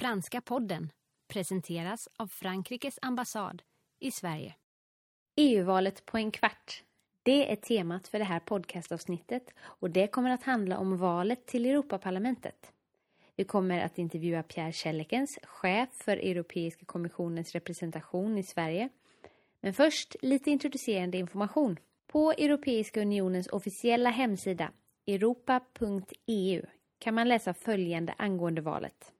Franska podden presenteras av Frankrikes ambassad i Sverige. EU-valet på en kvart. Det är temat för det här podcastavsnittet och det kommer att handla om valet till Europaparlamentet. Vi kommer att intervjua Pierre Kjellekens, chef för Europeiska kommissionens representation i Sverige. Men först lite introducerande information. På Europeiska unionens officiella hemsida europa.eu kan man läsa följande angående valet.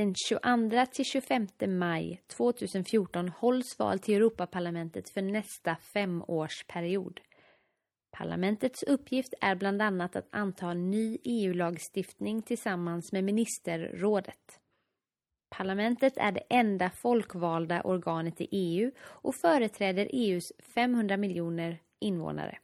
Den 22 till 25 maj 2014 hålls val till Europaparlamentet för nästa femårsperiod. Parlamentets uppgift är bland annat att anta ny EU-lagstiftning tillsammans med ministerrådet. Parlamentet är det enda folkvalda organet i EU och företräder EUs 500 miljoner invånare.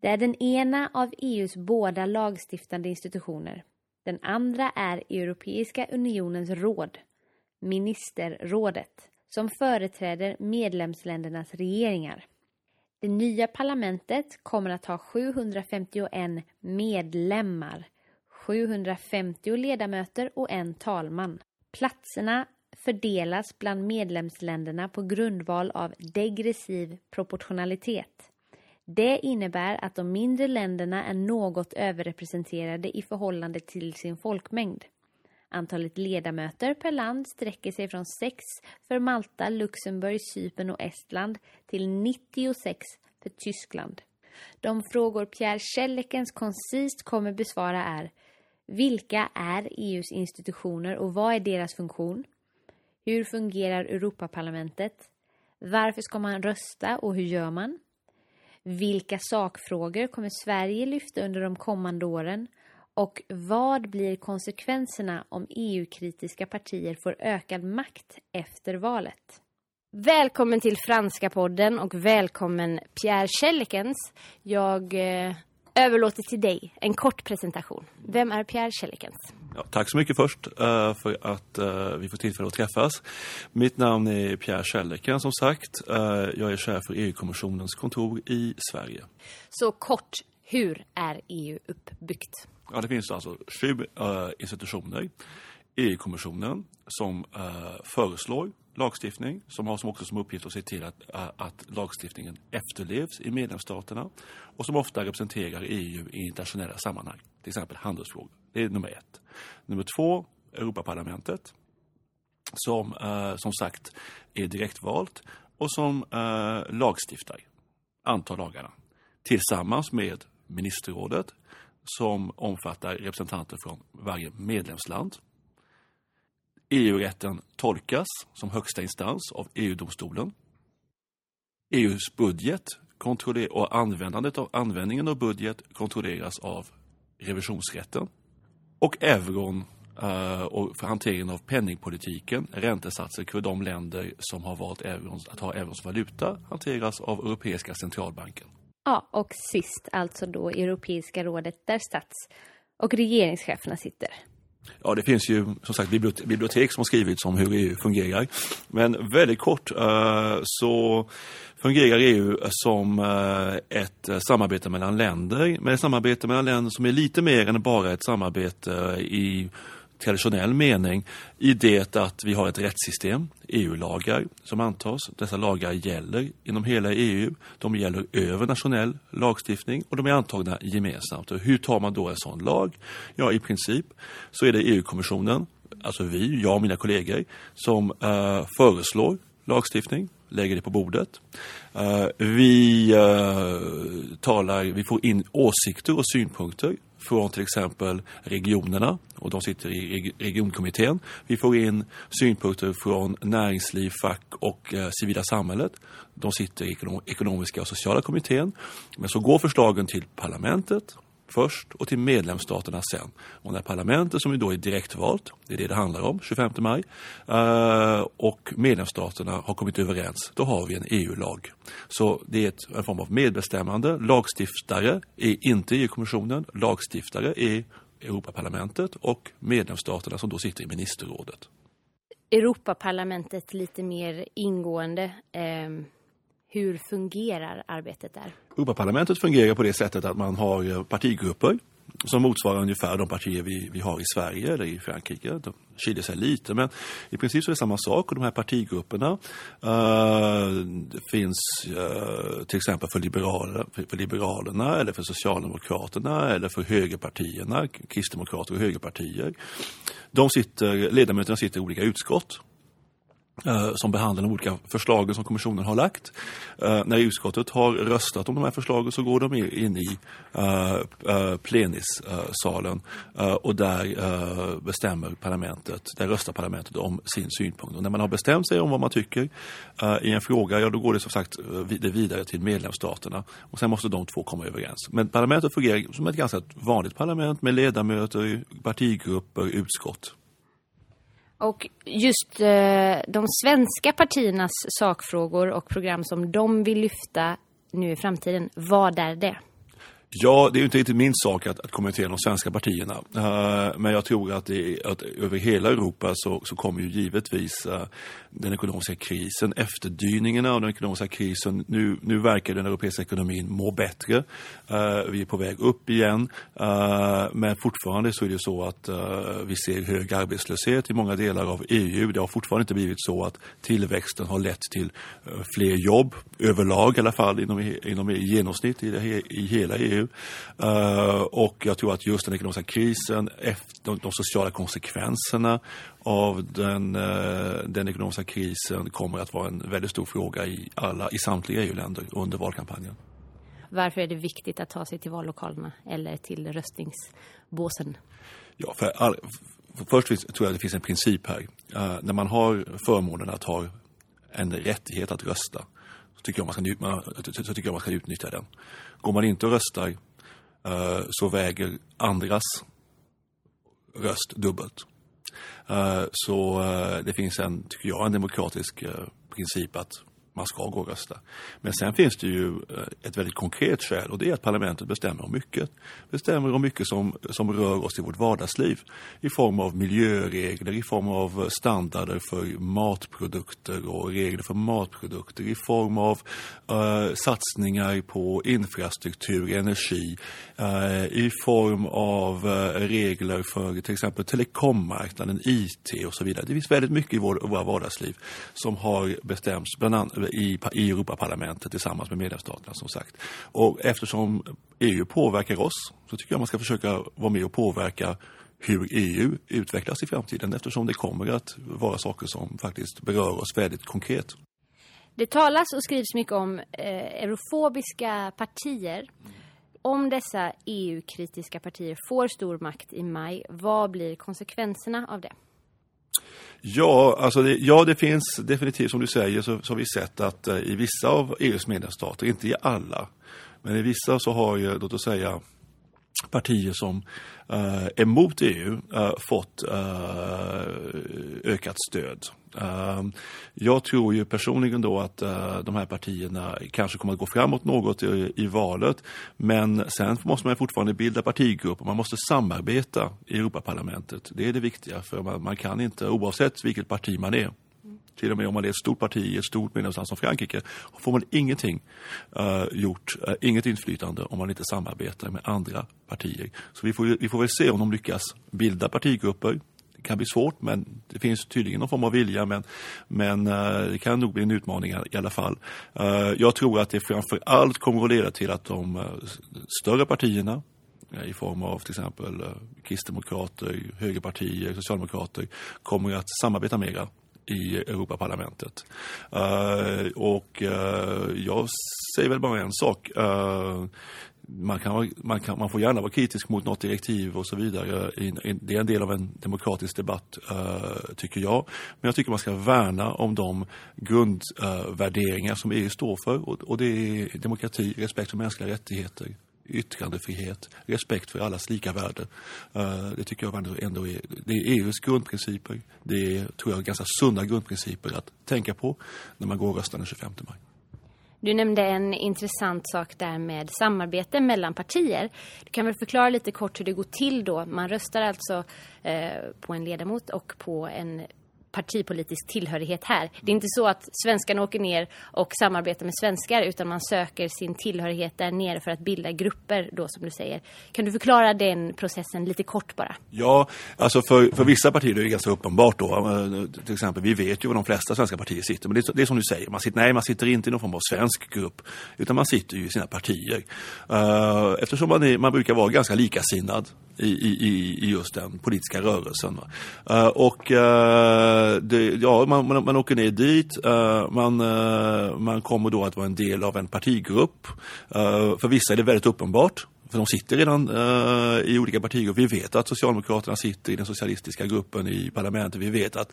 Det är den ena av EUs båda lagstiftande institutioner. Den andra är Europeiska unionens råd, ministerrådet, som företräder medlemsländernas regeringar. Det nya parlamentet kommer att ha 751 medlemmar, 750 ledamöter och en talman. Platserna fördelas bland medlemsländerna på grundval av degressiv proportionalitet. Det innebär att de mindre länderna är något överrepresenterade i förhållande till sin folkmängd. Antalet ledamöter per land sträcker sig från 6 för Malta, Luxemburg, Cypern och Estland till 96 för Tyskland. De frågor Pierre Schellekens koncist kommer besvara är Vilka är EUs institutioner och vad är deras funktion? Hur fungerar Europaparlamentet? Varför ska man rösta och hur gör man? Vilka sakfrågor kommer Sverige lyfta under de kommande åren? Och vad blir konsekvenserna om EU-kritiska partier får ökad makt efter valet? Välkommen till Franska podden och välkommen Pierre Schellekens. Jag eh, överlåter till dig en kort presentation. Vem är Pierre Schellekens? Ja, tack så mycket först uh, för att uh, vi får tillfälle att träffas. Mitt namn är Pierre Schelleken som sagt. Uh, jag är chef för EU-kommissionens kontor i Sverige. Så kort, hur är EU uppbyggt? Ja, det finns alltså sju institutioner. EU-kommissionen som eh, föreslår lagstiftning som har som också som uppgift att se till att, eh, att lagstiftningen efterlevs i medlemsstaterna och som ofta representerar EU i internationella sammanhang, till exempel handelsfrågor. Det är nummer ett. Nummer två, Europaparlamentet som eh, som sagt är direktvalt och som eh, lagstiftar, antar lagarna tillsammans med ministerrådet som omfattar representanter från varje medlemsland EU-rätten tolkas som högsta instans av EU-domstolen. EUs budget och användandet av användningen av budget kontrolleras av revisionsrätten. Och euron eh, och för hanteringen av penningpolitiken, räntesatser för de länder som har valt eurons, att ha eurons valuta hanteras av Europeiska centralbanken. Ja, och sist alltså då Europeiska rådet där stats- och regeringscheferna sitter. Ja, det finns ju som sagt bibliotek som har skrivits om hur EU fungerar. Men väldigt kort eh, så fungerar EU som eh, ett eh, samarbete mellan länder. Men ett samarbete mellan länder som är lite mer än bara ett samarbete i traditionell mening i det att vi har ett rättssystem, EU-lagar som antas. Dessa lagar gäller inom hela EU. De gäller över nationell lagstiftning och de är antagna gemensamt. Och hur tar man då en sån lag? Ja, i princip så är det EU-kommissionen, alltså vi, jag och mina kollegor, som uh, föreslår lagstiftning, lägger det på bordet. Uh, vi uh, talar, vi får in åsikter och synpunkter från till exempel regionerna och de sitter i regionkommittén. Vi får in synpunkter från näringsliv, fack och eh, civila samhället. De sitter i ekonomiska och sociala kommittén. Men så går förslagen till parlamentet först och till medlemsstaterna sen. Och när parlamentet som ju då är direktvalt, det är det det handlar om, 25 maj, eh, och medlemsstaterna har kommit överens, då har vi en EU-lag. Så det är ett, en form av medbestämmande. Lagstiftare är inte EU-kommissionen, lagstiftare är Europaparlamentet och medlemsstaterna som då sitter i ministerrådet. Europaparlamentet lite mer ingående. Eh hur fungerar arbetet där? Europaparlamentet fungerar på det sättet att man har eh, partigrupper som motsvarar ungefär de partier vi, vi har i Sverige eller i Frankrike. De skiljer sig lite, men i princip så är det samma sak. Och de här partigrupperna uh, finns uh, till exempel för, liberaler, för, för, Liberalerna eller för Socialdemokraterna eller för högerpartierna, kristdemokrater och högerpartier. De sitter, ledamöterna sitter i olika utskott Eh, som behandlar de olika förslagen som kommissionen har lagt. Uh, när utskottet har röstat om de här förslagen så går de in i eh, uh, uh, plenissalen och där bestämmer parlamentet, där röstar parlamentet om sin synpunkt. Och när man har bestämt sig om vad man tycker i en fråga, ja då går det som sagt det vidare till medlemsstaterna och sen måste de två komma överens. Men parlamentet fungerar som ett ganska vanligt parlament med ledamöter, partigrupper, utskott. Och just eh, de svenska partiernas sakfrågor och program som de vill lyfta nu i framtiden, vad är det? Ja, det är ju inte riktigt min sak att, att kommentera de svenska partierna. Uh, men jag tror att, det, att över hela Europa så, så kommer ju givetvis uh, den ekonomiska krisen, efterdyningarna av den ekonomiska krisen. Nu, nu verkar den europeiska ekonomin må bättre. Uh, vi är på väg upp igen. men fortfarande så är det så att vi ser hög arbetslöshet i många delar av EU. Det har fortfarande inte blivit så att tillväxten har lett till fler jobb, överlag i alla fall inom, inom genomsnitt i, det, i hela EU. Uh, och jag tror att just den ekonomiska krisen, de, de sociala konsekvenserna av den, uh, den ekonomiska krisen kommer att vara en väldigt stor fråga i, alla, i samtliga EU-länder under valkampanjen. Varför är det viktigt att ta sig till vallokalerna eller till röstningsbåsen? Ja, för, all, för först finns, tror jag det finns en princip här. Uh, när man har förmånen att ha en rättighet att rösta så tycker jag man ska, så tycker jag man ska utnyttja den. Går man inte och röstar eh, så väger andras röst dubbelt. Eh, så eh, det finns en, tycker jag, en demokratisk princip att man ska gå och rösta. Men sen finns det ju eh, ett väldigt konkret skäl och det är att parlamentet bestämmer om mycket. Bestämmer om mycket som, som rör oss i vårt vardagsliv. I form av miljöregler, i form av standarder för matprodukter och regler för matprodukter. I form av uh, satsningar på infrastruktur, energi. Uh, I form av uh, regler för till exempel telekommarknaden, IT och så vidare. Det finns väldigt mycket i vår, våra vardagsliv som har bestämts bland annat i, i Europaparlamentet tillsammans med medlemsstaterna som sagt. Och eftersom EU påverkar oss så tycker jag man ska försöka vara med och påverka hur EU utvecklas i framtiden eftersom det kommer att vara saker som faktiskt berör oss väldigt konkret. Det talas och skrivs mycket om eh, eurofobiska partier. Om dessa EU-kritiska partier får stor makt i maj, vad blir konsekvenserna av det? Ja, alltså det, ja, det finns definitivt som du säger så, så har vi sett att eh, i vissa av EUs medlemsstater, inte i alla, men i vissa så har ju, låt oss säga, partier som eh, uh, är mot EU uh, eh, fått uh, ökat stöd. Uh, jag tror ju personligen då att uh, de här partierna kanske kommer att gå framåt något i, i, valet. Men sen måste man fortfarande bilda partigrupper. Man måste samarbeta i Europaparlamentet. Det är det viktiga för man, man kan inte oavsett vilket parti man är till och med om man är ett stort parti i ett stort medlemsland som Frankrike, får man ingenting uh, gjort, uh, inget inflytande om man inte samarbetar med andra partier. Så vi får, vi får väl se om de lyckas bilda partigrupper. Det kan bli svårt, men det finns tydligen någon form av vilja, men, men uh, det kan nog bli en utmaning i alla fall. jag tror att det framför allt kommer att leda till att de större partierna, i form av till exempel kristdemokrater, högerpartier, socialdemokrater kommer att samarbeta mer i Europaparlamentet. Uh, och uh, jag säger väl bara en sak. Uh, man, kan, man, kan, man får gärna vara kritisk mot något direktiv och så vidare. Det är en del av en demokratisk debatt, tycker jag. Men jag tycker man ska värna om de grundvärderingar som EU står för. Och det är demokrati, respekt för mänskliga rättigheter, yttrandefrihet, respekt för allas lika värde. Eh, det tycker jag ändå, ändå är, det är EUs grundprinciper. Det är, tror jag, ganska sunda grundprinciper att tänka på när man går och röstar den 25 maj. Du nämnde en intressant sak där med samarbete mellan partier. Du kan väl förklara lite kort hur det går till då? Man röstar alltså eh, på en ledamot och på en partipolitisk tillhörighet här. Det är inte så att svenskarna åker ner och samarbetar med svenskar utan man söker sin tillhörighet där nere för att bilda grupper då som du säger. Kan du förklara den processen lite kort bara? Ja, alltså för, för vissa partier är det ganska uppenbart då. Till exempel, vi vet ju var de flesta svenska partier sitter. Men det är, det är som du säger, man sitter, nej man sitter inte i någon form av svensk grupp. Utan man sitter ju i sina partier. Eh, eftersom man, är, man brukar vara ganska likasinnad i, i, i just den politiska rörelsen. Uh, och uh, det, ja, man, man, man, åker ner dit, uh, man, man kommer då att vara en del av en partigrupp. för vissa är det väldigt uppenbart för de sitter redan uh, i olika partier. Vi vet att Socialdemokraterna sitter i den socialistiska gruppen i parlamentet. Vi vet att,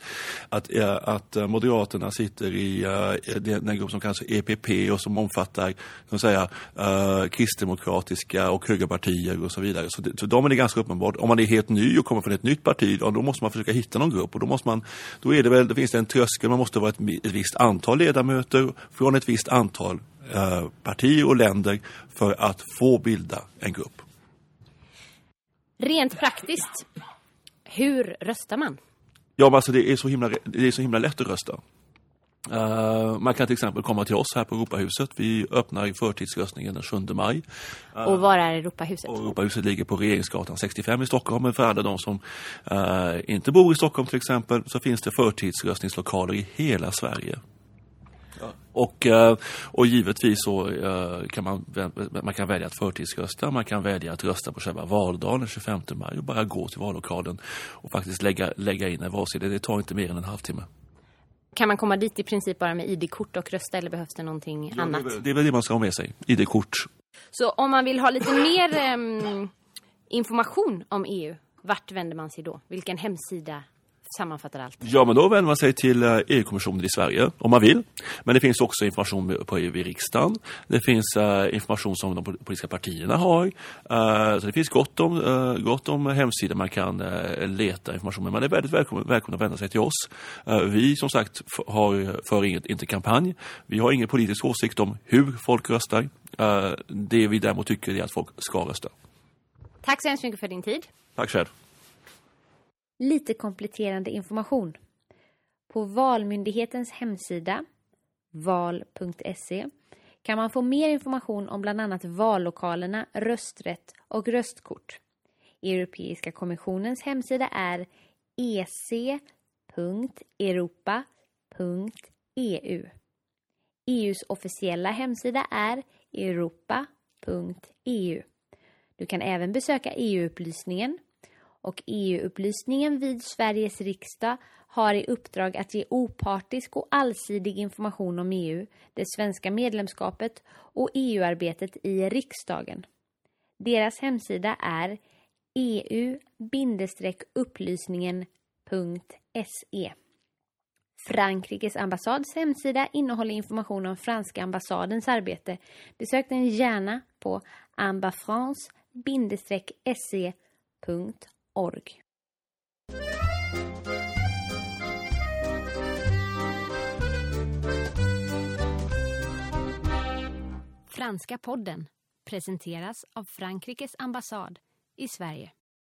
att, uh, att eh, Moderaterna sitter i uh, den, den grupp som kallas EPP och som omfattar som säga, kristdemokratiska och högerpartier och så vidare. Så, det, så de är det ganska uppenbart. Om man är helt ny och kommer från ett nytt parti, då, då måste man försöka hitta någon grupp. Och då, måste man, då är det väl, då finns det en tröskel, man måste vara ett, ett visst antal ledamöter från ett visst antal Eh, partier och länder för att få bilda en grupp. Rent praktiskt, hur röstar man? Ja, men alltså det är så himla, det är så himla lätt att rösta. Uh, man kan till exempel komma till oss här på Europahuset. Vi öppnar förtidsröstningen den 7 maj. Uh, och var är Europahuset? Och Europahuset ligger på Regeringsgatan 65 i Stockholm. Men för alla de som uh, inte bor i Stockholm till exempel så finns det förtidsröstningslokaler i hela Sverige. Och, eh, och givetvis så eh, kan man, man kan välja att förtidsrösta, man kan välja att rösta på själva valdagen den 25 maj och bara gå till vallokalen och faktiskt lägga, lägga in en valsedel. Det tar inte mer än en halvtimme. Kan man komma dit i princip bara med ID-kort och rösta eller behövs det någonting ja, annat? Det är väl det man ska ha med sig, ID-kort. Så om man vill ha lite mer um, information om EU, vart vänder man sig då? Vilken hemsida sammanfattar allt. Ja, men då vänder man sig till eh, EU-kommissionen i Sverige om man vill. Men det finns också information på EU i riksdagen. Det finns uh, information som de politiska partierna har. Uh, så det finns gott om, uh, gott om hemsidor man kan leta information. Men man är väldigt välkommen, välkommen att vända sig till oss. vi som sagt har, för inget, inte kampanj. Vi har ingen politisk åsikt om hur folk röstar. det vi däremot tycker är att folk ska rösta. Tack så hemskt mycket för din tid. Tack själv lite kompletterande information. På Valmyndighetens hemsida val.se kan man få mer information om bland annat vallokalerna, rösträtt och röstkort. Europeiska kommissionens hemsida är ec.europa.eu. EUs officiella hemsida är europa.eu. Du kan även besöka EU-upplysningen och EU-upplysningen vid Sveriges riksdag har i uppdrag att ge opartisk och allsidig information om EU, det svenska medlemskapet och EU-arbetet i riksdagen. Deras hemsida är eu-upplysningen.se Frankrikes ambassads hemsida innehåller information om franska ambassadens arbete. Besök den gärna på ambafrance-se.se org. Franska podden presenteras av Frankrikes ambassad i Sverige.